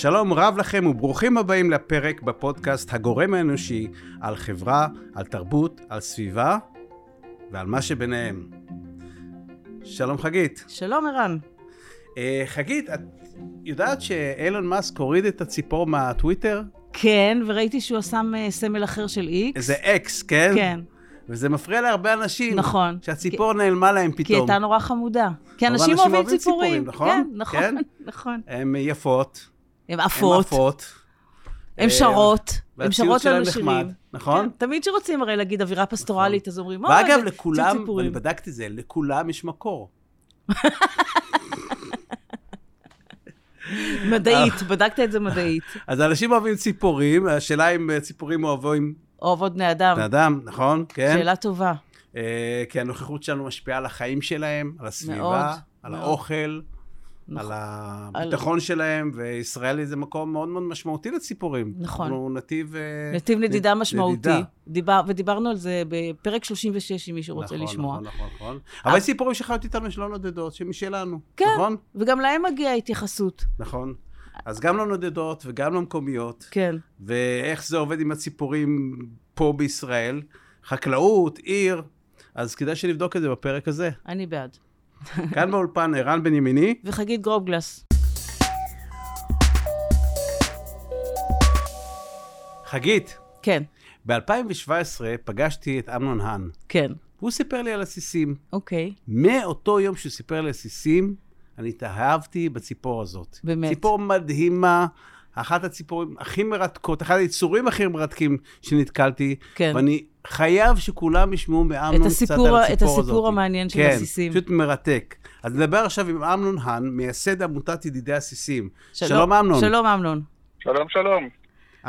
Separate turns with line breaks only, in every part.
שלום רב לכם וברוכים הבאים לפרק בפודקאסט הגורם האנושי על חברה, על תרבות, על סביבה ועל מה שביניהם. שלום חגית.
שלום ערן.
Uh, חגית, את יודעת שאילון מאסק הוריד את הציפור מהטוויטר?
כן, וראיתי שהוא שם uh, סמל אחר של איקס.
זה אקס, כן?
כן.
וזה מפריע להרבה אנשים.
נכון.
שהציפור כי... נעלמה להם פתאום.
כי הייתה נורא חמודה. כי אנשים אוהבים ציפורים. ציפורים,
נכון?
כן, נכון, כן? נכון.
הן יפות.
הן עפות.
הן עפות.
הן שרות. הן שרות לנו
שירים. נכון?
כן, תמיד שרוצים הרי להגיד אווירה פסטורלית, אז אומרים,
אוי, ואגב, לכולם, ואני בדקתי את זה, לכולם יש מקור.
מדעית, בדקת את זה מדעית.
אז אנשים אוהבים ציפורים, השאלה אם ציפורים אוהבים...
אוהבות בני אדם.
בני אדם, נכון, כן.
שאלה טובה.
כי הנוכחות שלנו משפיעה על החיים שלהם, על הסביבה, על האוכל. נכון. על הביטחון על... שלהם, וישראל זה מקום מאוד מאוד משמעותי לציפורים.
נכון.
אנחנו נתיב...
אה, נתיב נדידה משמעותי. נדידה. דיבר, ודיברנו על זה בפרק 36, אם מישהו רוצה
נכון,
לשמוע.
נכון, נכון, נכון. אבל יש סיפורים שחיות איתנו שלא נודדות, שמשלנו,
כן,
נכון?
וגם להם מגיעה התייחסות.
נכון. אז גם לא נודדות וגם לא מקומיות.
כן.
ואיך זה עובד עם הציפורים פה בישראל. חקלאות, עיר, אז כדאי שנבדוק את זה בפרק הזה.
אני בעד.
כאן באולפן ערן בן ימיני.
וחגית גרובגלס.
חגית.
כן.
ב-2017 פגשתי את אמנון האן.
כן.
הוא סיפר לי על הסיסים.
אוקיי.
מאותו יום שהוא סיפר לי על הסיסים, אני התאהבתי בציפור הזאת.
באמת.
ציפור מדהימה, אחת הציפורים הכי מרתקות, אחד היצורים הכי מרתקים שנתקלתי.
כן.
ואני חייב שכולם ישמעו מאמנון קצת על הציפור הזאת.
את הסיפור המעניין של
כן,
הסיסים.
כן, פשוט מרתק. אז נדבר עכשיו עם אמנון האן, מייסד עמותת ידידי הסיסים. שלום, שלום אמנון.
שלום אמנון.
שלום, שלום.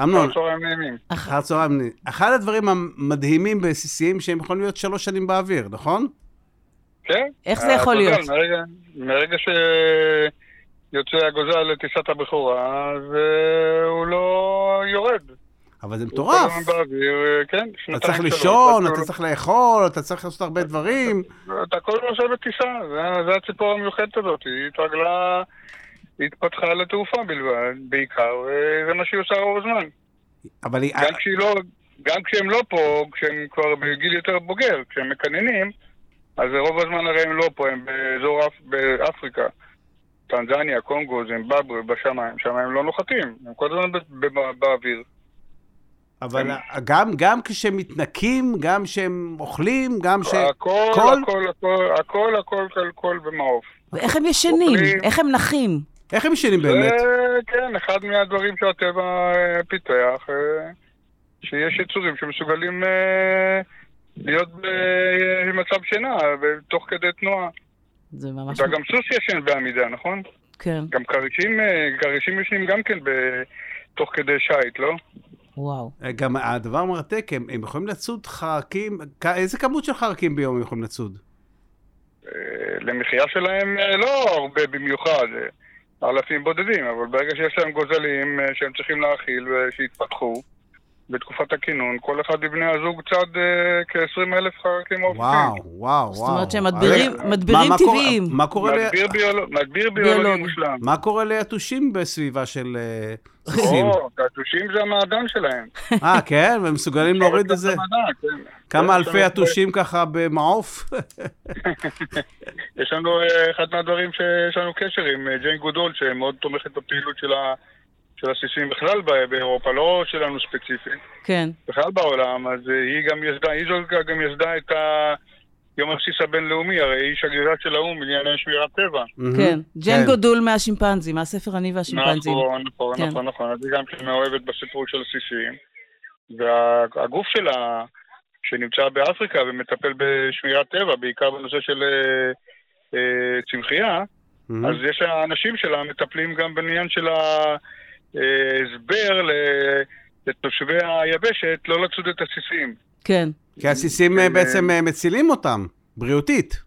אמנון.
אחר צהריים נעימים.
אחר צהריים נעימים. אחד הדברים המדהימים בסיסים, שהם יכולים להיות שלוש שנים באוויר, נכון?
כן.
איך זה יכול להיות?
מרגע, מרגע שיוצא הגוזל לטיסת הבכורה, אז הוא לא יורד.
אבל זה מטורף.
כן,
אתה צריך לישון, אתה צריך לאכול, אתה צריך לעשות הרבה דברים.
אתה כל הזמן עושה בטיסה, זה הציפור המיוחדת הזאת, היא התרגלה, היא התפתחה לתעופה בלבד, בעיקר, וזה מה שהיא עושה רוב הזמן.
אבל היא...
גם כשהיא לא, גם כשהם לא פה, כשהם כבר בגיל יותר בוגר, כשהם מקננים, אז רוב הזמן הרי הם לא פה, הם באזור באפריקה. טנזניה, קונגו, זימבבwe, בשמיים, שם הם לא נוחתים, הם כל הזמן באוויר.
אבל גם, גם כשהם מתנקים, גם כשהם אוכלים, גם ש...
הכל, הכל, הכל, הכל, הכל, הכל, הכל במעוף.
ואיך הם ישנים? איך הם נחים?
איך הם ישנים באמת?
כן, אחד מהדברים שהטבע פיתח, שיש יצורים שמסוגלים להיות במצב שינה, תוך כדי תנועה.
זה ממש...
וגם סוס ישן בעמידה, נכון?
כן.
גם כרישים, כרישים ישנים גם כן תוך כדי שיט, לא?
וואו.
גם הדבר מרתק, הם, הם יכולים לצוד חרקים, איזה כמות של חרקים ביום הם יכולים לצוד?
למחיה שלהם לא הרבה במיוחד, אלפים בודדים, אבל ברגע שיש להם גוזלים שהם צריכים להאכיל ושיתפתחו, בתקופת הכינון, כל אחד מבני הזוג צד אה, כ-20 אלף חרקים
עופים. וואו, וואו, וואו.
זאת אומרת שהם מדבירים, מדבירים מה, טבעיים.
מה קורה
מדביר, ל... ביולוג, מדביר ביולוגי מושלם.
מה קורה ליתושים בסביבה של?
או, יתושים זה המעדן שלהם.
אה, כן? והם מסוגלים להוריד את זה?
כן.
כמה אלפי יתושים ככה במעוף?
יש לנו, אחד מהדברים שיש לנו קשר עם ג'יין גודול, שמאוד תומכת בפעילות של ה... של הסיסים בכלל באירופה, לא שלנו ספציפית.
כן.
בכלל בעולם, אז היא גם יסדה, היא זאת גם יסדה את ה... יום הבסיס הבינלאומי, הרי היא שגרירה של האו"ם בענייני שמירת טבע.
כן, ג'ן גודול מהשימפנזים, מהספר אני והשימפנזים.
נכון, נכון, כן. נכון, נכון. אז היא גם כן מאוהבת בסיפור של הסיסים. והגוף שלה, שנמצא באפריקה ומטפל בשמירת טבע, בעיקר בנושא של אה, צמחייה, אז יש האנשים שלה מטפלים גם בעניין של ה... הסבר לתושבי היבשת לא לצוד את הסיסים.
כן.
כי הסיסים בעצם מצילים אותם, בריאותית.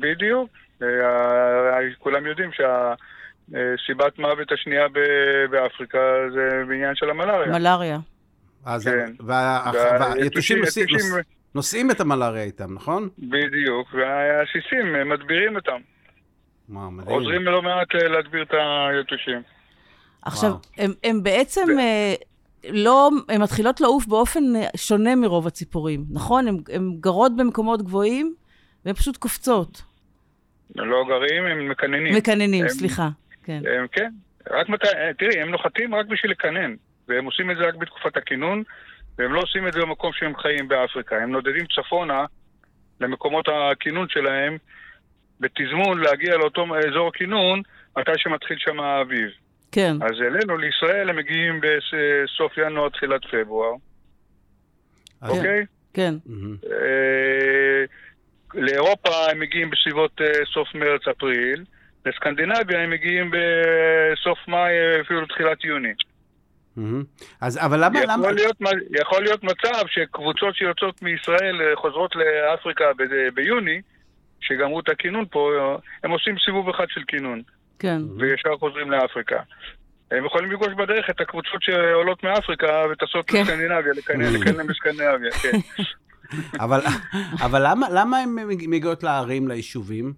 בדיוק. כולם יודעים שהסיבת מוות השנייה באפריקה זה בעניין של המלאריה.
מלאריה.
אז כן. והיתושים נושאים את המלאריה איתם, נכון?
בדיוק, והסיסים מדבירים אותם.
וואו, מדהים.
עוזרים לא מעט להדביר את היתושים.
עכשיו. הם, הם בעצם אה, לא, הן מתחילות לעוף באופן שונה מרוב הציפורים, נכון? הן גרות במקומות גבוהים, והן פשוט קופצות.
הם לא גרים, הם מקננים.
מקננים,
הם-
סליחה. כן.
הם, כן, רק אה, תראי, הם נוחתים רק בשביל לקנן, והם עושים את זה רק בתקופת הכינון, והם לא עושים את זה במקום שהם חיים באפריקה. הם נודדים צפונה למקומות הכינון שלהם, בתזמון להגיע לאותו אזור הכינון, מתי שמתחיל שם האביב.
כן,
אז אלינו, לישראל, הם מגיעים בסוף ינואר, תחילת פברואר, אוקיי?
כן.
אה, לאירופה הם מגיעים בסביבות אה, סוף מרץ-אפריל, לסקנדינביה הם מגיעים בסוף מאי, אפילו תחילת יוני.
אז, אבל למה, למה...
יכול להיות, מ- יכול להיות מצב שקבוצות שיוצאות מישראל אה, חוזרות לאפריקה ב- ביוני, שגמרו את הכינון פה, הם עושים סיבוב אחד של כינון,
כן.
וישר חוזרים לאפריקה. הם יכולים לפגוש בדרך את הקבוצות שעולות מאפריקה וטסות
כן.
לסקנדינביה, לקנן בסקנדינביה, כן.
אבל, אבל למה, למה הן מגיעות לערים, ליישובים?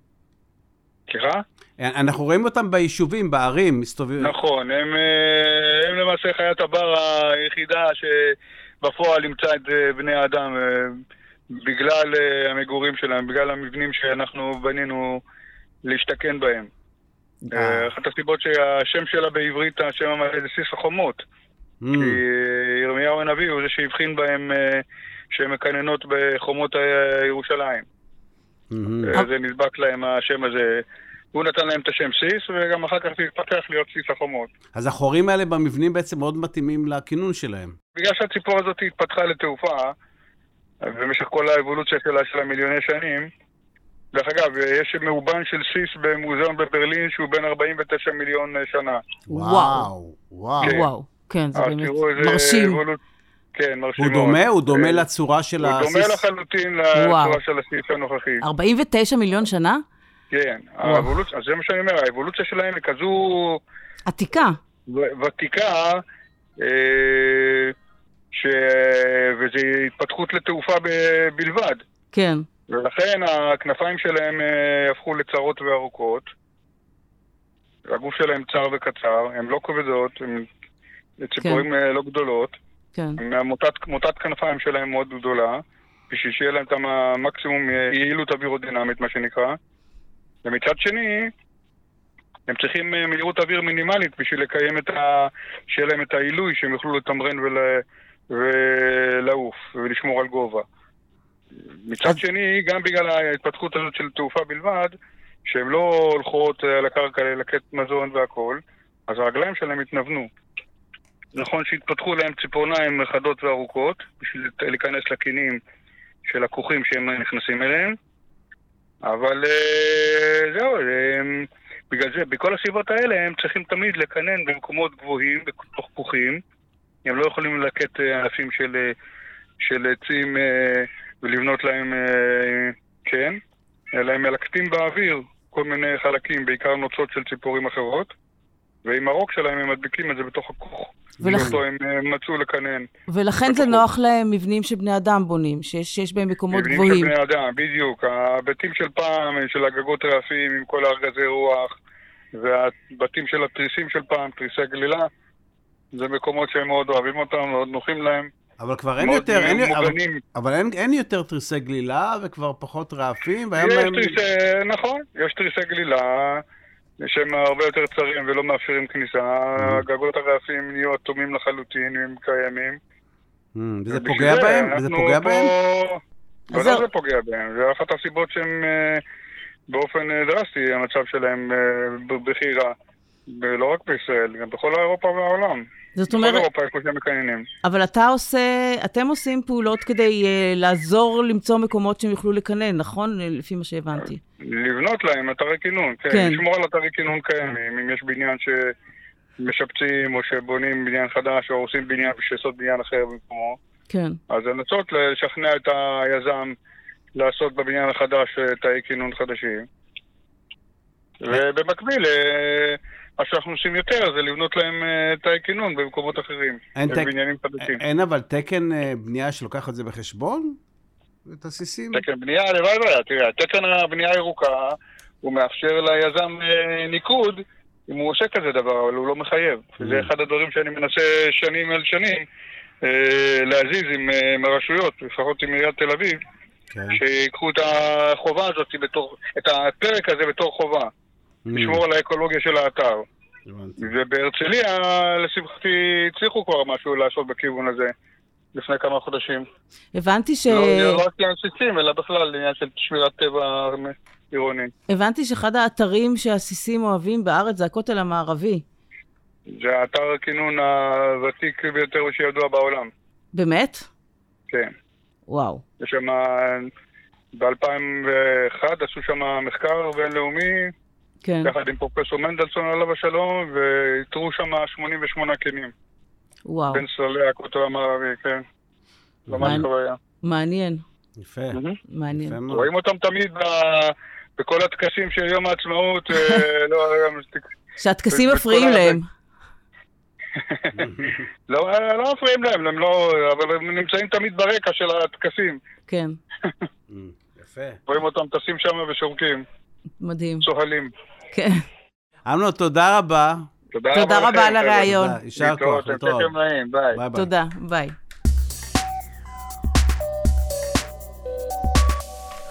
סליחה?
אנחנו רואים אותם ביישובים, בערים, מסתובבים.
נכון, הם, אה, הם למעשה חיית הבר היחידה שבפועל ימצא את אה, בני האדם אה, בגלל המגורים שלהם, בגלל המבנים שאנחנו בנינו להשתכן בהם.
אה.
אה, אחת הסיבות שהשם שלה בעברית, השם המלא זה סיס החומות.
Mm,
כי ירמיהו הנביא הוא זה שהבחין בהם אה, שהן מקננות בחומות ירושלים. אה, זה נדבק להם השם הזה. הוא נתן להם את השם סיס, וגם אחר כך זה התפתח להיות סיס החומות.
אז החורים האלה במבנים בעצם מאוד מתאימים לכינון שלהם.
בגלל שהציפור הזאת התפתחה לתעופה, במשך כל האבולוציה שלה של המיליוני שנים, דרך אגב, יש מאובן של סיס במוזיאון בברלין שהוא בן 49 מיליון שנה.
וואו, וואו.
כן.
וואו. כן, זה
אז
באמת מרשים.
אבולוצ- כן, מרשים
הוא
מאוד.
דומה? הוא דומה
אה,
לצורה של
הוא
הסיס?
דומה לחלוטין
וואו.
לצורה של הסיס הנוכחי.
49 מיליון שנה?
כן,
וואו.
האבולוציה, אז זה מה שאני אומר, האבולוציה שלהם היא כזו
עתיקה.
ו- ותיקה, אה, ש... וזו התפתחות לתעופה ב- בלבד.
כן.
ולכן הכנפיים שלהם אה, הפכו לצרות וארוכות. הגוף שלהם צר וקצר, הן לא כבדות, הן ציפורים אה, לא גדולות.
כן.
המוטת מוטת כנפיים שלהם מאוד גדולה, בשביל שיהיה להם את המקסימום אה, יעילות אווירודינמית, מה שנקרא. ומצד שני, הם צריכים אה, מהירות אוויר מינימלית בשביל לקיים את ה... שיהיה להם את העילוי, שהם יוכלו לתמרן ול... ולעוף ולשמור על גובה. מצד שני, גם בגלל ההתפתחות הזאת של תעופה בלבד, שהן לא הולכות אה, על הקרקע ללקט מזון והכול, אז הרגליים שלהם התנוונו. נכון שהתפתחו להם ציפורניים חדות וארוכות, בשביל להיכנס לקינים של הכוכים שהם נכנסים אליהם, אבל אה, זהו, הם, בגלל זה, בכל הסיבות האלה הם צריכים תמיד לקנן במקומות גבוהים, בתוך כוכים. הם לא יכולים ללקט אה, ענפים של, אה, של עצים אה, ולבנות להם, אה, כן, אלא הם מלקטים באוויר כל מיני חלקים, בעיקר נוצות של ציפורים אחרות, ועם הרוק שלהם הם מדביקים את זה בתוך הכוך.
ולכ-
ואותו הם אה, מצאו לקנן.
ולכן זה. נוח להם מבנים שבני אדם בונים, שיש שיש בהם מקומות
מבנים
גבוהים.
של בני אדם, בדיוק. הבתים של פעם, של הגגות רעפים עם כל הארגזי רוח, והבתים של התריסים של פעם, תריסי גלילה, זה מקומות שהם מאוד אוהבים אותם, מאוד נוחים להם.
אבל כבר אין יותר, אין, אבל. אבל אין, אין יותר תריסי גלילה וכבר פחות רעפים, והיום
יש
הם...
תריסי, נכון, יש תריסי גלילה, שהם הרבה יותר צרים ולא מאפשרים כניסה. הגגות הרעפים נהיו אטומים לחלוטין, הם קיימים.
Mm, וזה פוגע
זה
בהם? וזה פוגע
פה-
בהם?
אז
בוודאי
זהו.
זה פוגע בהם. זה אחת הסיבות שהם אה, באופן אה, דרסטי, המצב שלהם אה, בכי רע. ולא רק בישראל, גם בכל אירופה והעולם.
זאת
בכל
אומרת,
אירופה יש שם מקננים.
אבל אתה עושה, אתם עושים פעולות כדי uh, לעזור למצוא מקומות שהם יוכלו לקנן, נכון? לפי מה שהבנתי.
לבנות להם אתרי כינון, כן.
כן.
לשמור על אתרי כינון קיימים. אם יש בניין שמשפצים או שבונים בניין חדש או עושים בניין בשביל לעשות בניין אחר במקומו,
כן.
אז לנסות לשכנע את היזם לעשות בבניין החדש אה, תאי כינון חדשים. ובמקביל, אה, מה שאנחנו עושים יותר זה לבנות להם אה, תאי כינון במקומות אחרים.
אין תק-
בבניינים חדשים.
אין אבל תקן אה, בנייה שלוקח את זה בחשבון? את הסיסים?
תקן בנייה, הלוואי והיה. תראה, תקן הבנייה הירוקה, הוא מאפשר ליזם אה, ניקוד אם הוא עושה כזה דבר, אבל הוא לא מחייב.
Mm.
זה אחד הדברים שאני מנסה שנים על שנים להזיז עם, עם הרשויות, לפחות עם עיריית תל אביב,
כן.
שיקחו את החובה הזאת בתור, את הפרק הזה בתור חובה, לשמור על האקולוגיה של האתר. ובהרצליה, לשמחתי, הצליחו כבר משהו לעשות בכיוון הזה לפני כמה חודשים.
הבנתי ש...
לא לא רק לעניין סיסים, אלא בכלל לעניין של שמירת טבע עירוני.
הבנתי שאחד האתרים שהסיסים אוהבים בארץ זה הכותל המערבי.
זה האתר הכינון הוותיק ביותר שידוע בעולם.
באמת?
כן.
וואו.
יש שם... ב-2001 עשו שם מחקר בינלאומי,
כן.
יחד עם פרופסור מנדלסון עליו השלום, ואיתרו שם 88 קינים.
וואו.
בין סללי הכותל המערבי, כן. ממש
מעניין.
יפה.
מעניין.
יפה.
רואים אותם תמיד ב- בכל הטקסים של יום העצמאות, אה, לא, אה,
שהטקסים מפריעים. להם.
לא, אה, לא מפריעים להם, הם לא, אבל הם נמצאים תמיד ברקע של הטקסים.
כן.
Mm, יפה.
רואים אותם טסים שם ושורקים,
מדהים.
צוהלים.
כן.
אמנון, תודה רבה.
תודה
תודה רבה על. הרעיון.
תודה, יישר כוח,
ביי.
תודה. ביי.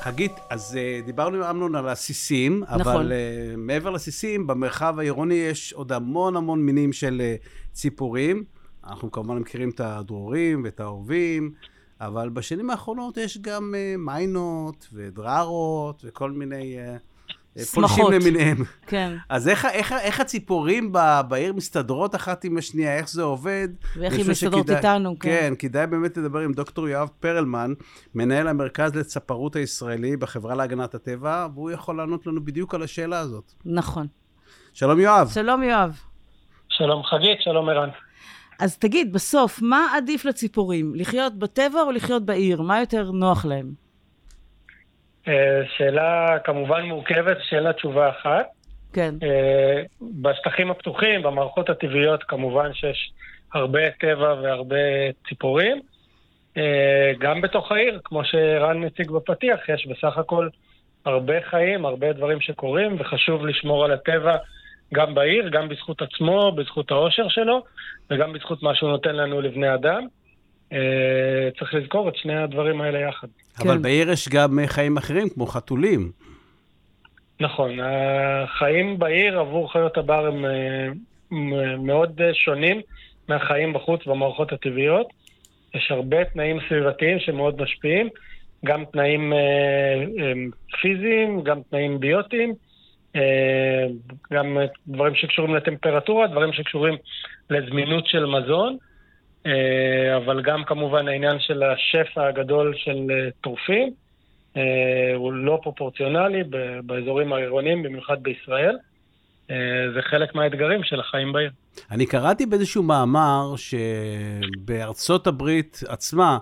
חגית, אז uh, דיברנו עם אמנון על הסיסים,
נכון.
אבל uh, מעבר לסיסים, במרחב העירוני יש עוד המון המון מינים של uh, ציפורים. אנחנו כמובן מכירים את הדרורים ואת העורבים, אבל בשנים האחרונות יש גם uh, מיינות ודררות וכל מיני uh, פולשים. למיניהם.
כן.
אז איך, איך, איך הציפורים ב- בעיר מסתדרות אחת עם השנייה, איך זה עובד?
ואיך היא מסתדרות
שכדאי-
איתנו, כן.
כן, כדאי באמת לדבר עם דוקטור יואב פרלמן, מנהל המרכז לצפרות הישראלי בחברה להגנת הטבע, והוא יכול לענות לנו בדיוק על השאלה הזאת.
נכון.
שלום יואב.
שלום, יואב.
שלום חגית, שלום ערן.
אז תגיד, בסוף, מה עדיף לציפורים? לחיות בטבע או לחיות בעיר? מה יותר נוח להם?
אה, שאלה כמובן מורכבת, שאין לה תשובה אחת.
כן.
אה, בשטחים הפתוחים, במערכות הטבעיות, כמובן שיש הרבה טבע והרבה ציפורים. אה, גם בתוך העיר, כמו שרן מציג בפתיח, יש בסך הכל הרבה חיים, הרבה דברים שקורים, וחשוב לשמור על הטבע גם בעיר, גם בזכות עצמו, בזכות העושר שלו, וגם בזכות מה שהוא נותן לנו לבני אדם. צריך לזכור את שני הדברים האלה יחד.
אבל
כן.
בעיר יש גם אה, חיים אחרים, כמו חתולים.
נכון, החיים בעיר עבור חיות הבר הם אה, מאוד אה, שונים מהחיים בחוץ במערכות הטבעיות. יש הרבה תנאים סביבתיים שמאוד משפיעים, גם תנאים פיזיים, גם תנאים ביוטיים, גם דברים שקשורים לטמפרטורה, דברים שקשורים לזמינות של מזון, אבל גם כמובן העניין של השפע הגדול של אה, טורפים. אה, הוא לא פרופורציונלי ב- באזורים העירוניים, במיוחד בישראל. אה, זה חלק מהאתגרים של החיים בעיר.
אני קראתי באיזשהו מאמר שבארצות הברית עצמה,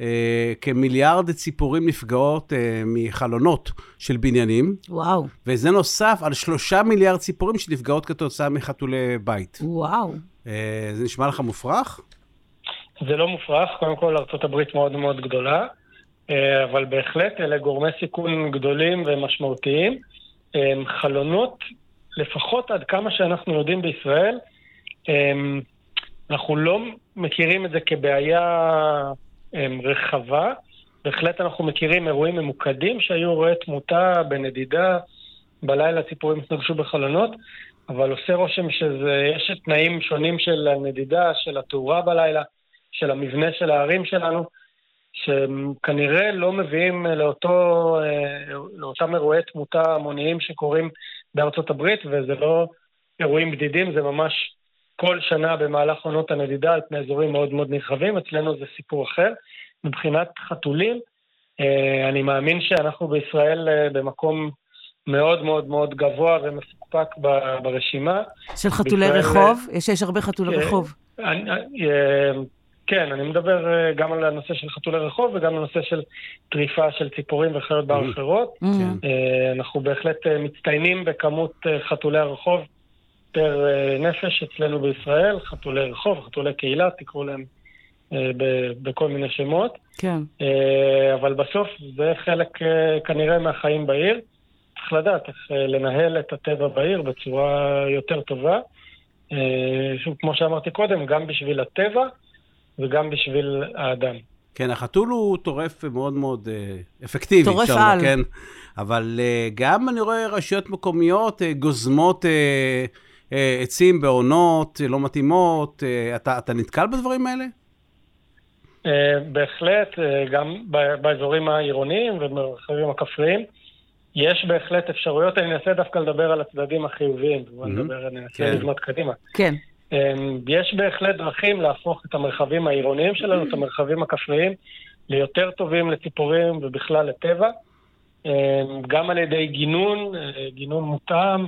אה, כמיליארד ציפורים נפגעות אה, מחלונות של בניינים,
וואו.
וזה נוסף על שלושה מיליארד ציפורים שנפגעות כתוצאה מחתולי בית.
וואו.
אה, זה נשמע לך מופרך?
זה לא מופרך, קודם כל ארה"ב מאוד מאוד גדולה, אה, אבל בהחלט אלה גורמי סיכון גדולים ומשמעותיים. אה, חלונות, לפחות עד כמה שאנחנו יודעים בישראל, אה, אנחנו לא מכירים את זה כבעיה רחבה. בהחלט אנחנו מכירים אירועים ממוקדים שהיו אירועי תמותה בנדידה, בלילה ציפורים התנגשו בחלונות, אבל עושה רושם שיש תנאים שונים של הנדידה, של התאורה בלילה, של המבנה של הערים שלנו, שכנראה לא מביאים לאותו, אה, לאותם אירועי תמותה המוניים שקורים בארצות הברית, וזה לא אירועים בדידים, זה ממש כל שנה במהלך עונות הנדידה על פני אזורים מאוד מאוד נרחבים, אצלנו זה סיפור אחר. מבחינת חתולים, אה, אני מאמין שאנחנו בישראל אה, במקום מאוד מאוד מאוד גבוה ומפוקפק ברשימה.
של חתולי
בישראל,
רחוב? יש יש הרבה חתולי
אה,
רחוב.
כן, אני מדבר אה, גם על הנושא של חתולי רחוב וגם על הנושא של טריפה של ציפורים וחיות בר
Mhm.
אחרות.
Mhm.
אה, אנחנו בהחלט אה, מצטיינים בכמות חתולי הרחוב פר נפש אצלנו בישראל, חתולי רחוב, חתולי קהילה, תקראו להם ב- בכל מיני שמות.
כן.
אבל בסוף זה חלק אה, כנראה מהחיים בעיר. צריך לדעת איך לנהל את הטבע בעיר בצורה יותר טובה. שוב, כמו שאמרתי קודם, גם בשביל הטבע וגם בשביל האדם.
כן, החתול הוא טורף מאוד מאוד אה, אפקטיבי.
טורף
אפשר
על.
כן. אבל אה, גם אני רואה רשויות מקומיות אה, גוזמות אה, אה, עצים בעונות לא מתאימות. אה, אתה, אתה נתקל בדברים האלה?
אה, בהחלט, אה, גם באזורים העירוניים ובמרחבים הכפריים, יש בהחלט אפשרויות, אני אנסה דווקא לדבר על הצדדים החיוביים. נדבר, אני אנסה
כן.
לבנות קדימה.
כן.
אמ, יש בהחלט דרכים להפוך את המרחבים העירוניים שלנו, את המרחבים הכפריים, ליותר טובים לציפורים ובכלל לטבע. אמ, גם על ידי גינון, אה, גינון מותאם,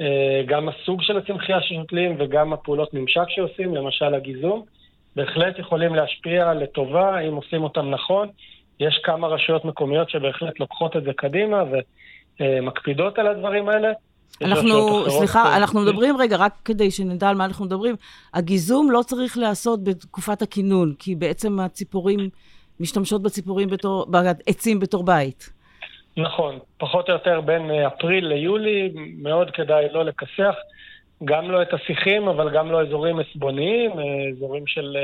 אה, גם הסוג של הצמחייה ששותלים וגם הפעולות ממשק שעושים, למשל הגיזום, בהחלט יכולים להשפיע לטובה אם עושים אותם נכון. יש כמה רשויות מקומיות שבהחלט לוקחות את זה קדימה ומקפידות על הדברים האלה.
אנחנו,
אחרות,
סליחה,
אה,
אנחנו מדברים, רגע, רק כדי שנדע על מה אנחנו מדברים, הגיזום לא צריך להיעשות בתקופת הכינון, כי בעצם הציפורים משתמשות בציפורים בתור, בעצים בתור בית.
נכון, פחות או יותר בין אה, אפריל ליולי, מאוד כדאי לא לכסח, גם לא את השיחים, אבל גם לא אזורים עסבוניים, אה, אזורים של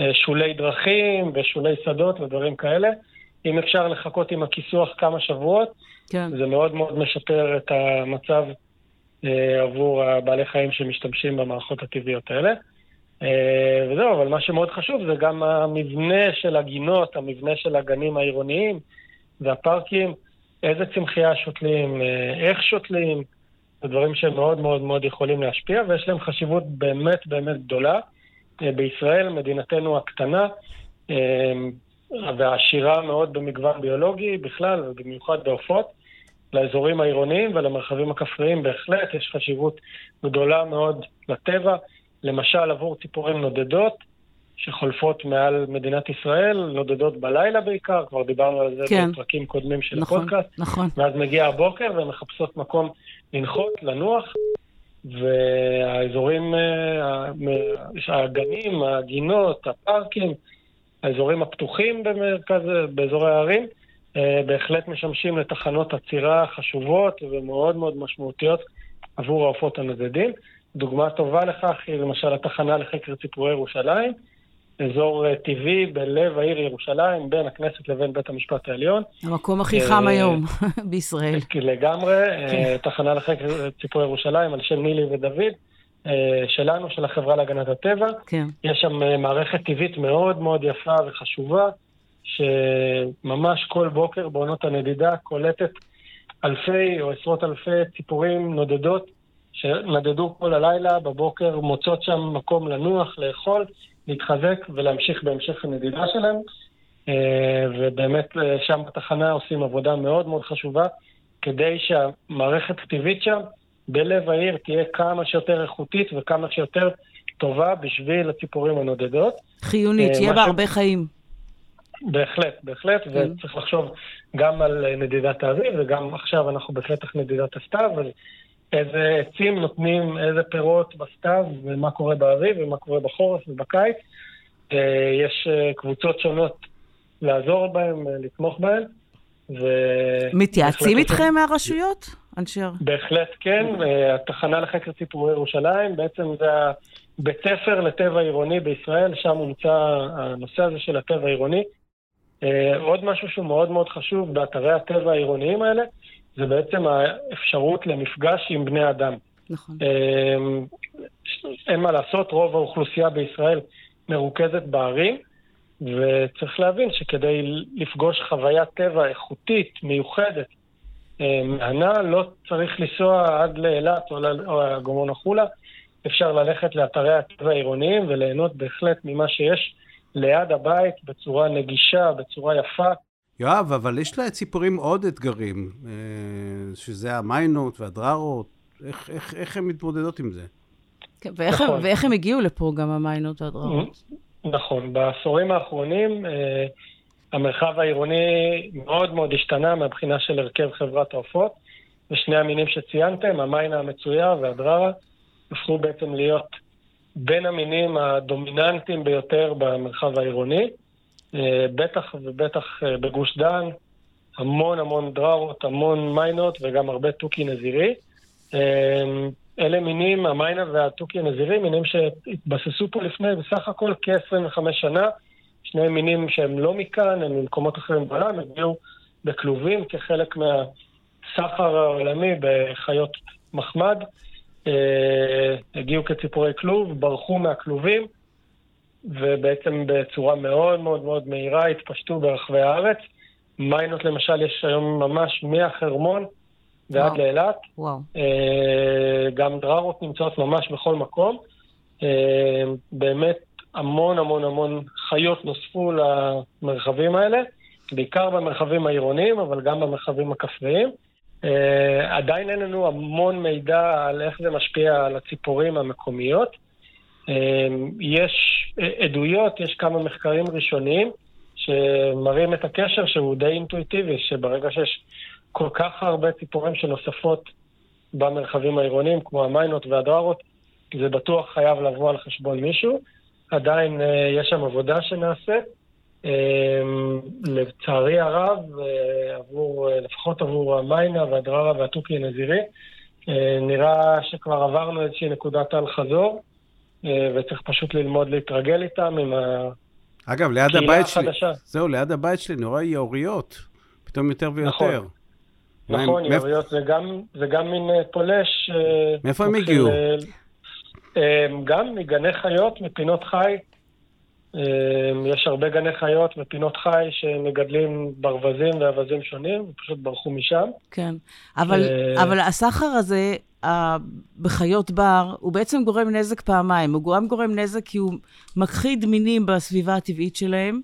אה, שולי דרכים ושולי שדות ודברים כאלה. אם אפשר לחכות עם הכיסוח כמה שבועות,
כן.
זה מאוד מאוד משפר את המצב אה, עבור הבעלי חיים שמשתמשים במערכות הטבעיות האלה. אה, וזהו, אבל מה שמאוד חשוב זה גם המבנה של הגינות, המבנה של הגנים העירוניים והפארקים, איזה צמחייה שותלים, אה, איך שותלים, זה דברים שמאוד מאוד מאוד יכולים להשפיע, ויש להם חשיבות באמת באמת גדולה. אה, בישראל, מדינתנו הקטנה, והעשירה מאוד במגוון ביולוגי בכלל, ובמיוחד בעופות, לאזורים העירוניים ולמרחבים הכפריים בהחלט יש חשיבות גדולה מאוד לטבע. למשל עבור ציפורים נודדות שחולפות מעל מדינת ישראל, נודדות בלילה בעיקר, כבר דיברנו על זה
כן.
בפרקים קודמים של
נכון,
הפודקאסט,
נכון.
ואז מגיע הבוקר והן מחפשות מקום לנחות, לנוח, והאזורים, אה, הגנים, הגינות, הפארקים, האזורים הפתוחים במרכז, באזורי הערים, אה, בהחלט משמשים לתחנות עצירה חשובות ומאוד מאוד משמעותיות עבור העופות הנודדים. דוגמה טובה לכך היא למשל התחנה לחקר ציפורי ירושלים, אזור אה, טבעי בלב העיר ירושלים, בין הכנסת לבין בית המשפט העליון.
המקום הכי
אה,
חם היום בישראל.
לגמרי, אה, תחנה לחקר ציפורי ירושלים על שם נילי ודוד, שלנו, של החברה להגנת הטבע.
כן.
יש שם אה, מערכת טבעית מאוד מאוד יפה וחשובה, שממש כל בוקר בעונות הנדידה קולטת אלפי או עשרות אלפי ציפורים נודדות, שנדדו כל הלילה, בבוקר מוצאות שם מקום לנוח, לאכול, להתחזק ולהמשיך בהמשך הנדידה שלהם. אה, ובאמת אה, שם בתחנה עושים עבודה מאוד מאוד חשובה, כדי שהמערכת הטבעית שם, בלב העיר, תהיה כמה שיותר איכותית וכמה שיותר טובה בשביל הציפורים הנודדות.
חיונית,
אה,
שיהיה
מה
בה הרבה חיים.
בהחלט, בהחלט,
כן.
וצריך לחשוב גם על אה, נדידת האביב, וגם עכשיו אנחנו בפתח נדידת הסתיו, אז איזה עצים נותנים איזה פירות בסתיו, ומה קורה באביב, ומה קורה בחורף ובקיץ. אה, יש אה, קבוצות שונות לעזור בהם, אה, לתמוך בהם. ו-
מתייעצים איתכם מהרשויות? אנשי... הר-
בהחלט כן, אה, התחנה לחקר ציפורי ירושלים, בעצם זה הבית ספר לטבע עירוני בישראל, שם הומצא הנושא הזה של הטבע העירוני. אה, עוד משהו שהוא מאוד מאוד חשוב באתרי הטבע העירוניים האלה, זה בעצם האפשרות למפגש עם בני אדם.
נכון.
אה, אין מה לעשות, רוב האוכלוסייה בישראל מרוכזת בערים, וצריך להבין שכדי לפגוש חוויית טבע איכותית, מיוחדת, מהנה, לא צריך לנסוע עד לאילת או ל- או הגמון החולה, אפשר ללכת לאתרי הטבע העירוניים וליהנות בהחלט ממה שיש ליד הבית בצורה נגישה, בצורה יפה.
יואב, אבל יש לציפורים עוד אתגרים, אה, שזה המיינות והדררות. איך, איך, איך הן מתמודדות עם זה?
כן, ואיך הם-
נכון.
ואיך הם הגיעו לפה, גם המיינות והדררות?
נכון, בעשורים האחרונים אה, המרחב העירוני מאוד מאוד השתנה מהבחינה של הרכב חברת העופות, ושני המינים שציינתם, המיינה המצויה והדררה, הפכו בעצם להיות בין המינים הדומיננטיים ביותר במרחב העירוני, אה, בטח ובטח אה, בגוש דן, המון המון דררות, המון מיינות וגם הרבה תוכי נזירי. אה, אלה מינים, המיינה והתוכי הנזירי, מינים שהתבססו פה לפני בסך הכל כ-25 שנה. שני מינים שהם לא מכאן, הם ממקומות אחרים בעולם, הגיעו בכלובים כחלק מהסחר העולמי בחיות מחמד. אה, הגיעו כציפורי כלוב, ברחו מהכלובים, ובעצם בצורה מאוד מאוד מאוד מהירה התפשטו ברחבי הארץ. מיינות למשל יש היום ממש מהחרמון ועד לאילת. אה, גם דררות נמצאות ממש בכל מקום. אה, באמת המון המון המון חיות נוספו למרחבים האלה, בעיקר במרחבים העירוניים, אבל גם במרחבים הכפריים. אה, עדיין אין לנו המון מידע על איך זה משפיע על הציפורים המקומיות. יש עדויות, יש כמה מחקרים ראשוניים שמראים את הקשר שהוא די אינטואיטיבי, שברגע שיש כל כך הרבה ציפורים שנוספות במרחבים העירוניים, כמו המיינות והדררות, זה בטוח חייב לבוא על חשבון מישהו. עדיין uh, יש שם עבודה שנעשית. Uh, לצערי הרב, uh, עבור, לפחות עבור המיינה והדררה והתוכי הנזירי, נראה שכבר עברנו איזושהי נקודת אל חזור, uh, וצריך פשוט ללמוד להתרגל איתם עם.
אגב, ליד הבית שלי, זהו, ליד הבית שלי רואה יאוריות, פתאום יותר ויותר.
נכון. נכון, יריות זה גם, זה גם מין אה, פולש. אה,
מאיפה הם הגיעו?
אה, גם מגני חיות, מפינות חי. יש הרבה גני חיות ופינות חי שמגדלים ברווזים ואווזים שונים, פשוט ברחו משם.
כן, אבל, אבל הסחר הזה בחיות בר, הוא בעצם גורם נזק פעמיים. הוא גם גורם נזק כי הוא מכחיד מינים בסביבה הטבעית שלהם,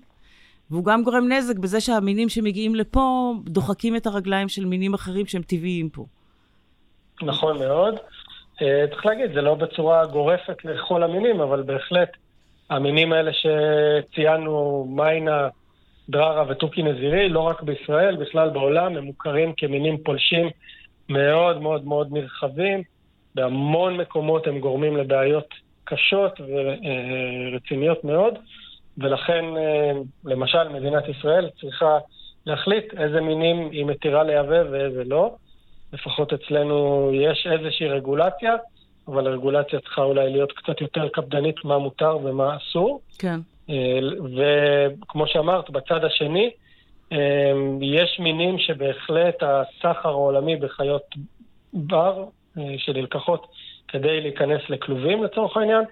והוא גם גורם נזק בזה שהמינים שמגיעים לפה דוחקים את הרגליים של מינים אחרים שהם טבעיים פה.
נכון מאוד. אה, צריך להגיד, זה לא בצורה גורפת לכל המינים, אבל בהחלט המינים האלה שציינו, מיינה, דררה ותוכי נזירי, לא רק בישראל, בכלל בעולם, הם מוכרים כמינים פולשים מאוד מאוד מאוד נרחבים. בהמון מקומות הם גורמים לבעיות קשות ורציניות מאוד. ולכן, אה, למשל, מדינת ישראל צריכה להחליט איזה מינים היא מתירה לייבא ואיזה לא. לפחות אצלנו יש איזושהי רגולציה, אבל הרגולציה צריכה אולי להיות קצת יותר קפדנית מה מותר ומה אסור.
כן.
אה, וכמו שאמרת, בצד השני, אה, יש מינים שבהחלט הסחר העולמי בחיות בר שנלקחות כדי להיכנס לכלובים לצורך העניין,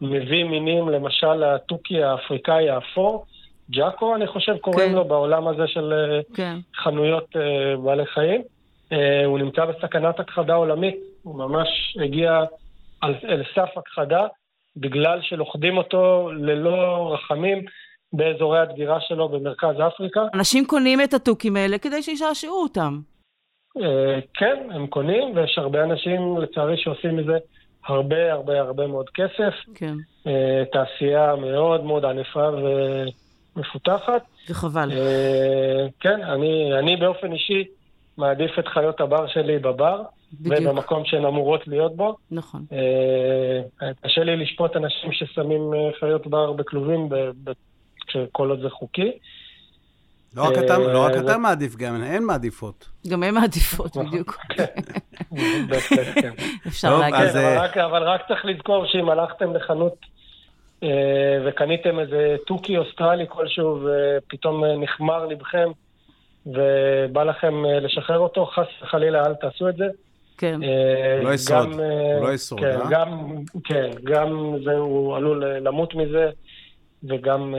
מביא מינים, למשל התוכי האפריקאי האפור, ג'אקו, אני חושב, קוראים כן. לו בעולם הזה של אה, כן. חנויות בעלי חיים. Uh, הוא נמצא בסכנת הכחדה עולמית, הוא ממש הגיע על, אל סף הכחדה, בגלל שלוכדים אותו ללא רחמים באזורי הדגירה שלו במרכז אפריקה.
אנשים קונים את התוכים האלה כדי שישעשעו אותם.
Uh, כן, הם קונים, ויש הרבה אנשים, לצערי, שעושים מזה הרבה הרבה הרבה מאוד כסף.
כן.
Uh, תעשייה מאוד מאוד ענפה ומפותחת.
וחבל.
כן, אני, אני באופן אישי מעדיף את חיות הבר שלי בבר. בדיוק. ובמקום שהן אמורות להיות בו.
נכון.
Uh, קשה לי לשפוט אנשים ששמים חיות בר בכלובים כל עוד זה חוקי.
לא רק אתה, לא רק אתה מעדיף, גם הן מעדיפות.
גם הן מעדיפות. בדיוק.
כן. אפשר להגיד. אבל רק צריך לזכור שאם הלכתם לחנות אה, וקניתם איזה תוכי אוסטרלי כלשהו, ופתאום אה, נחמר לבכם, ובא לכם אה, לשחרר אותו, חס וחלילה אל תעשו את זה.
כן.
לא ישרוד, הוא לא ישרוד,
כן, אה? כן, גם זה, הוא עלול למות מזה. וגם...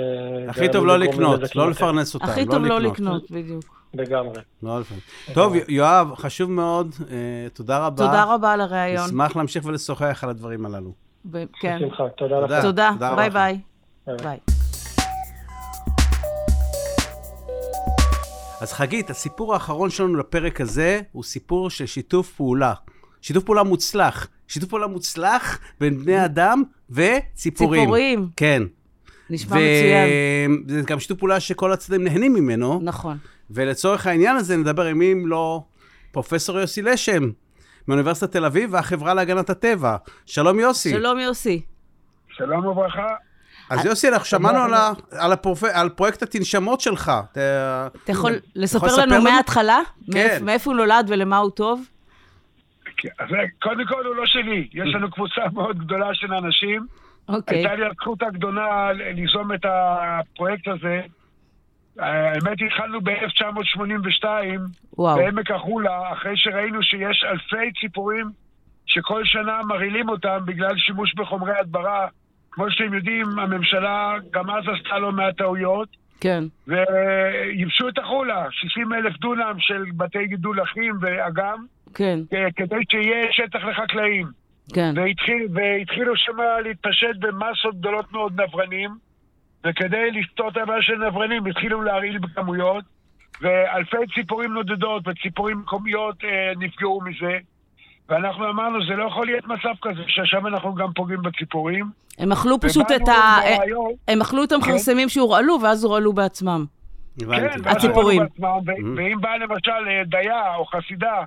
הכי טוב לא לקנות, לא לפרנס אותם,
הכי טוב לא לקנות, בדיוק.
לגמרי.
לא. טוב, יואב, חשוב מאוד, תודה רבה.
תודה רבה על הראיון.
נשמח להמשיך ולשוחח על הדברים הללו.
כן.
בשמחה, תודה לך.
תודה, ביי ביי. ביי.
אז חגית, הסיפור האחרון שלנו לפרק הזה הוא סיפור של שיתוף פעולה. שיתוף פעולה מוצלח. שיתוף פעולה מוצלח בין בני אדם וציפורים.
ציפורים.
כן.
נשמע מצוין.
וזה גם שיתוף פעולה שכל הצדדים נהנים ממנו.
נכון.
ולצורך העניין הזה נדבר עם מי אם לא פרופסור יוסי לשם, מאוניברסיטת תל אביב והחברה להגנת הטבע. שלום יוסי.
שלום יוסי.
שלום וברכה.
אז יוסי, אנחנו שמענו על, פרויקט התנשמות שלך.
אתה יכול לספר לנו מההתחלה? כן. מאיפה הוא נולד ולמה הוא טוב?
כן, אז קודם כל הוא לא שלי, יש לנו קבוצה מאוד גדולה של אנשים.
אוקיי.
הייתה לי הזכות הגדולה ליזום את הפרויקט הזה. האמת, התחלנו ב-1982, בעמק החולה, אחרי שראינו שיש אלפי ציפורים שכל שנה מרעילים אותם בגלל שימוש בחומרי הדברה. כמו שאתם יודעים, הממשלה גם אז עשתה לא מעט טעויות.
כן.
וייבשו את החולה, 60 אלף דונם של בתי גידול אחים ואגם.
כן.
כדי שיהיה שטח לחקלאים.
כן.
והתחיל, והתחילו שם להתפשט במסות גדולות מאוד נברנים, וכדי לפתור את הבעיה של נברנים התחילו להרעיל בכמויות, ואלפי ציפורים נודדות וציפורים מקומיות אה, נפגעו מזה. ואנחנו אמרנו, זה לא יכול להיות מצב כזה, שעכשיו אנחנו גם פוגעים בציפורים.
הם אכלו פשוט את ה... ברעיון, הם אכלו את המכרסמים כן. שהורעלו, ואז הורעלו בעצמם.
כן, הציפורים. ואם בא למשל אה, דייה או חסידה,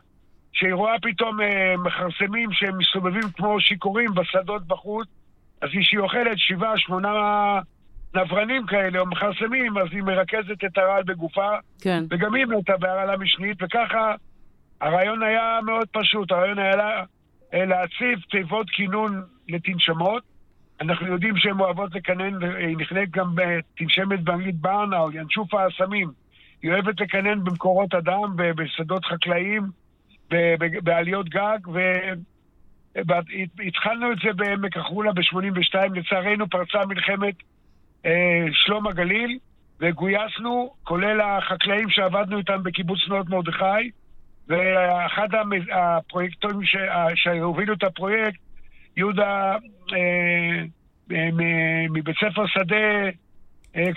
שהיא רואה פתאום אה, מכרסמים שהם מסתובבים כמו שיכורים בשדות בחוץ, אז כשהיא אוכלת שבעה, שמונה נברנים כאלה או מכרסמים, אז היא מרכזת את הרעל בגופה.
כן.
וגם היא מתה בהרעלה משנית, וככה הרעיון היה מאוד פשוט. הרעיון היה אה, להציב תיבות כינון לתנשמות. אנחנו יודעים שהן אוהבות לקנן, היא נכנית גם בתנשמת באנגלית ברנה או ינשוף האסמים. היא אוהבת לקנן במקורות אדם, בשדות חקלאיים. בעליות גג, והתחלנו את זה בעמק החולה ב-82, לצערנו פרצה מלחמת אה, שלום הגליל, וגויסנו, כולל החקלאים שעבדנו איתם בקיבוץ נאות מרדכי, ואחד הפרויקטורים שהובילו את הפרויקט, יהודה אה, מבית ספר שדה אה,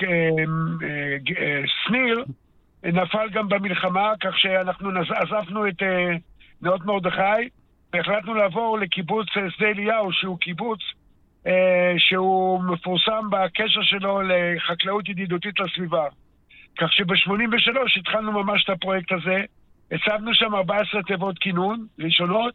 שניר, נפל גם במלחמה, כך שאנחנו עזבנו את אה, נאות מרדכי, והחלטנו לעבור לקיבוץ אה, שדה אליהו, שהוא קיבוץ אה, שהוא מפורסם בקשר שלו לחקלאות ידידותית לסביבה. כך שב-83 התחלנו ממש את הפרויקט הזה, הצבנו שם 14 תיבות כינון ראשונות,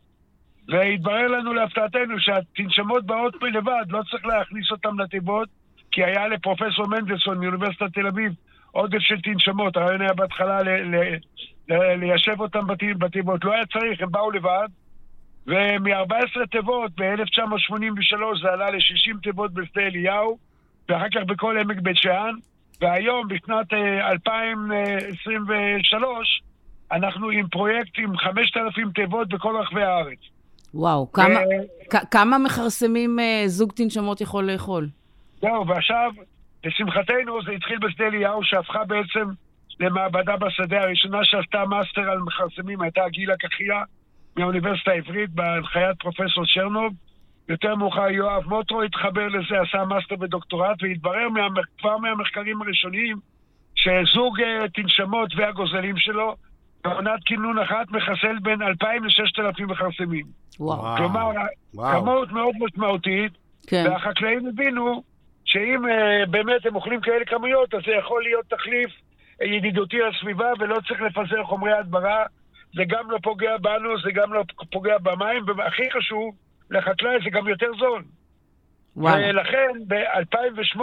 והתברר לנו להפתעתנו שהתנשמות באות לבד, לא צריך להכניס אותן לתיבות, כי היה לפרופסור מנדלסון מאוניברסיטת תל אביב עודף של תנשמות, הרעיון היה בהתחלה ל- ל- ל- ליישב אותם בתיבות, לא היה צריך, הם באו לבד, ומ-14 תיבות ב-1983 זה עלה ל-60 תיבות בשדה אליהו, ואחר כך בכל עמק בית שאן, והיום, בשנת 2023, אה, אנחנו עם פרויקט עם 5,000 תיבות בכל רחבי הארץ.
וואו, כמה, כמה מכרסמים אה, זוג תנשמות יכול לאכול?
זהו, ועכשיו לשמחתנו זה התחיל בשדה אליהו, שהפכה בעצם למעבדה בשדה. הראשונה שעשתה מאסטר על מכרסמים הייתה גילה קחיה מהאוניברסיטה העברית בהנחיית פרופסור צ'רנוב. יותר מאוחר יואב מוטרו התחבר לזה, עשה מאסטר ודוקטורט, והתברר מה, כבר מהמחקרים הראשוניים שזוג אה, תנשמות והגוזלים שלו בעונת קינון אחת מחסל בין 2,000 ל-6,000 מכרסמים.
וואו.
כלומר, וואו. כמות מאוד משמעותית, כן. והחקלאים הבינו שאם אה, באמת הם אוכלים כאלה כמויות, אז זה יכול להיות תחליף ידידותי לסביבה ולא צריך לפזר חומרי הדברה. זה גם לא פוגע בנו, זה גם לא פוגע במים, והכי חשוב, לחקלאי זה גם יותר זול. וואו. ולכן ב-2008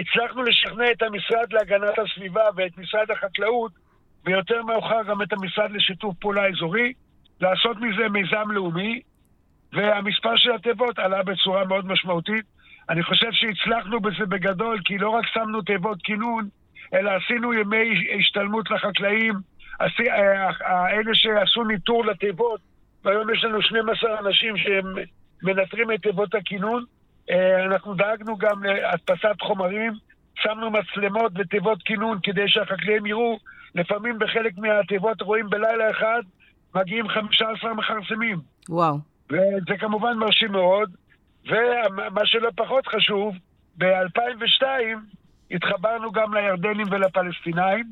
הצלחנו לשכנע את המשרד להגנת הסביבה ואת משרד החקלאות, ויותר מאוחר גם את המשרד לשיתוף פעולה אזורי, לעשות מזה מיזם לאומי, והמספר של התיבות עלה בצורה מאוד משמעותית. אני חושב שהצלחנו בזה בגדול, כי לא רק שמנו תיבות כינון, אלא עשינו ימי השתלמות לחקלאים, אה, אלה שעשו ניטור לתיבות, והיום יש לנו 12 אנשים שהם מנטרים את תיבות הכינון. אה, אנחנו דאגנו גם להדפסת חומרים, שמנו מצלמות ותיבות כינון כדי שהחקלאים יראו, לפעמים בחלק מהתיבות רואים בלילה אחד, מגיעים 15 מכרסמים.
וואו.
וזה כמובן מרשים מאוד. ומה שלא פחות חשוב, ב-2002 התחברנו גם לירדנים ולפלסטינאים,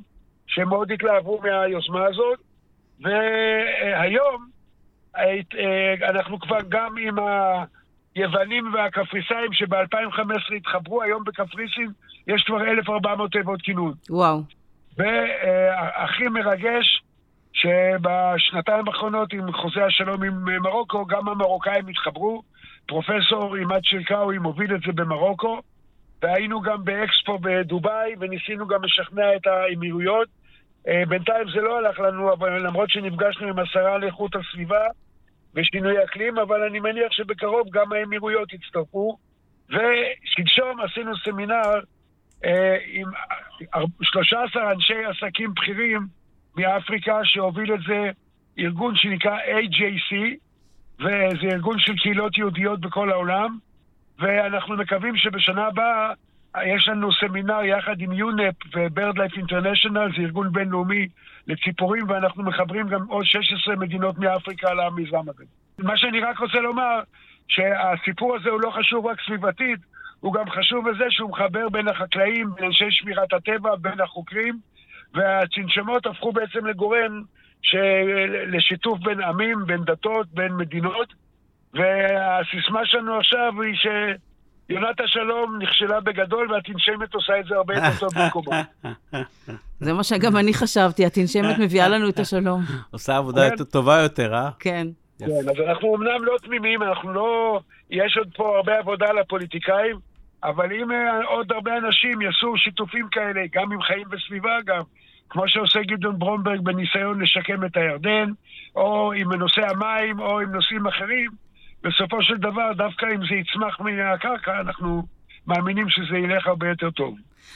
שהם מאוד התלהבו מהיוזמה הזאת, והיום אנחנו כבר גם עם היוונים והקפריסאים שב-2015 התחברו, היום בקפריסין יש כבר 1,400 תיבות כינון.
וואו.
והכי מרגש, שבשנתיים האחרונות עם חוזה השלום עם מרוקו, גם המרוקאים התחברו, פרופסור עימאד שרקאווי מוביל את זה במרוקו, והיינו גם באקספו בדובאי, וניסינו גם לשכנע את האמירויות. אה, בינתיים זה לא הלך לנו, אבל למרות שנפגשנו עם השרה לאיכות הסביבה ושינוי אקלים, אבל אני מניח שבקרוב גם האמירויות יצטרפו. ושלשום עשינו סמינר אה, עם 13 אנשי עסקים בכירים מאפריקה, שהוביל את זה ארגון שנקרא AJC, וזה ארגון של קהילות יהודיות בכל העולם, ואנחנו מקווים שבשנה הבאה יש לנו סמינר יחד עם UNEP ו BirdLife International, זה ארגון בינלאומי לציפורים, ואנחנו מחברים גם עוד 16 מדינות מאפריקה למיזם הזה. מה שאני רק רוצה לומר, שהסיפור הזה הוא לא חשוב רק סביבתית, הוא גם חשוב בזה שהוא מחבר בין החקלאים, בין אנשי שמירת הטבע, בין החוקרים, והצנשמות הפכו בעצם לגורם לשיתוף בין עמים, בין דתות, בין מדינות, והסיסמה שלנו עכשיו היא שיונת השלום נכשלה בגדול והתנשמת עושה את זה הרבה יותר טוב במקומו.
זה מה שגם אני חשבתי, התנשמת מביאה לנו את השלום.
עושה עבודה. טובה יותר, אה?
כן.
כן, אז אנחנו אמנם לא תמימים, אנחנו לא... יש עוד פה הרבה עבודה לפוליטיקאים, אבל אם אה, עוד הרבה אנשים יעשו שיתופים כאלה, גם עם חיים וסביבה גם, כמו שעושה גדעון ברומברג בניסיון לשקם את הירדן, או עם נושא המים, או עם נושאים אחרים, בסופו של דבר, דווקא אם זה יצמח מהקרקע, אנחנו מאמינים שזה ילך הרבה יותר טוב.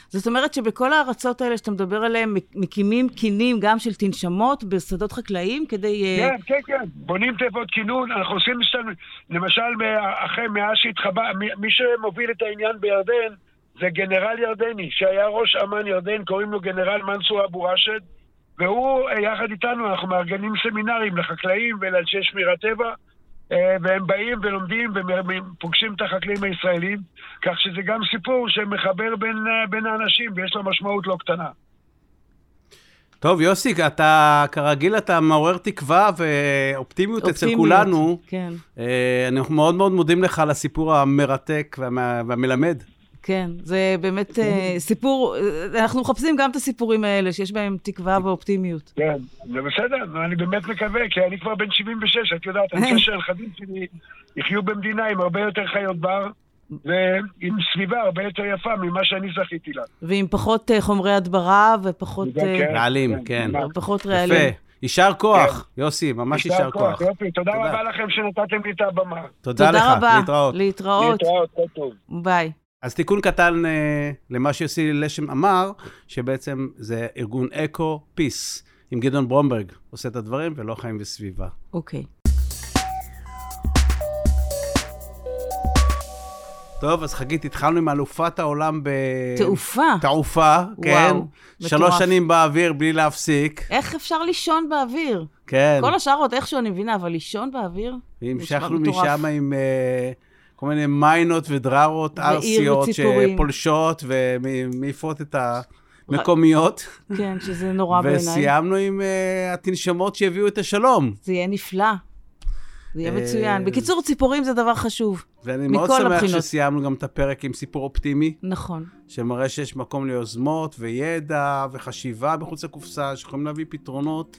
זאת אומרת שבכל הארצות האלה שאתה מדבר עליהן, מקימים קינים גם של תנשמות בשדות חקלאיים כדי...
אה, כן, כן, כן. בונים תיבות כינון, אנחנו עושים, למשל, אחרי מאז שהתחבא, מי שמוביל את העניין בירדן זה גנרל ירדני, שהיה ראש אמ"ן ירדן, קוראים לו גנרל מנסור אבו ראשד, והוא, אה, יחד איתנו, אנחנו מארגנים סמינרים לחקלאים ולאנשי שמירת טבע. אה, והם באים ולומדים ופוגשים את החקלאים הישראלים, כך שזה גם סיפור שמחבר בין, אה, בין האנשים ויש לו משמעות לא קטנה.
טוב, יוסי, אתה כרגיל, אתה מעורר תקווה ואופטימיות אצל כולנו.
כן.
אה, אנחנו מאוד מאוד מודים לך על הסיפור המרתק והמלמד.
כן, זה באמת uh, סיפור, אנחנו מחפשים גם את הסיפורים האלה, שיש בהם תקווה ואופטימיות.
כן, זה בסדר, אני באמת מקווה, כי אני כבר בן 76, את יודעת, אני חושב שהנכדים שלי יחיו במדינה עם הרבה יותר חיות בר. ועם סביבה הרבה יותר יפה ממה שאני זכיתי לה.
ועם פחות uh, חומרי הדברה ופחות...
כן, רעלים, כן.
כן. פחות רעלים. יפה.
יישר כוח, כן. יוסי, ממש יישר כוח.
יופי, תודה רבה לכם שנתתם לי את הבמה.
תודה לך, להתראות.
להתראות.
להתראות, כל טוב.
ביי.
אז תיקון קטן אה, למה שיוסי לשם אמר, שבעצם זה ארגון אקו פיס, עם גדעון ברומברג עושה את הדברים, ולא חיים וסביבה.
אוקיי.
טוב, אז חגית, התחלנו עם אלופת העולם ב...
תעופה.
תעופה, כן. וואו, שלוש שנים באוויר בלי להפסיק.
איך אפשר לישון באוויר?
כן.
כל השאר עוד איכשהו אני מבינה, אבל לישון באוויר?
והמשכנו משם עם... Uh, כל מיני מיינות ודררות ארסיות שפולשות ומעיפות את המקומיות.
כן, שזה נורא בעיניי.
וסיימנו עם uh, התנשמות שהביאו את השלום.
זה יהיה נפלא. זה יהיה מצוין. אה, בקיצור, ציפורים זה דבר חשוב.
ואני מאוד שמח הבחינות. שסיימנו גם את הפרק עם סיפור אופטימי.
נכון.
שמראה שיש מקום ליוזמות וידע וחשיבה מחוץ לקופסה, שיכולים להביא פתרונות.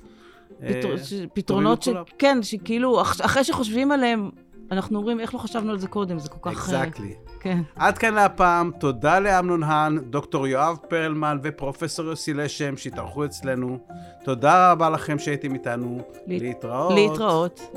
פתר... אה, פתרונות ש... כן, שכאילו, אחרי שחושבים עליהם, אנחנו אומרים, איך לא חשבנו על זה קודם? זה כל כך...
אקזקטלי.
Uh, כן.
עד כאן להפעם, תודה לאמנון האן, דוקטור יואב פרלמן ופרופסור יוסי לשם שהתארחו אצלנו. תודה רבה לכם שהייתם איתנו.
לה...
להתראות.
להתראות.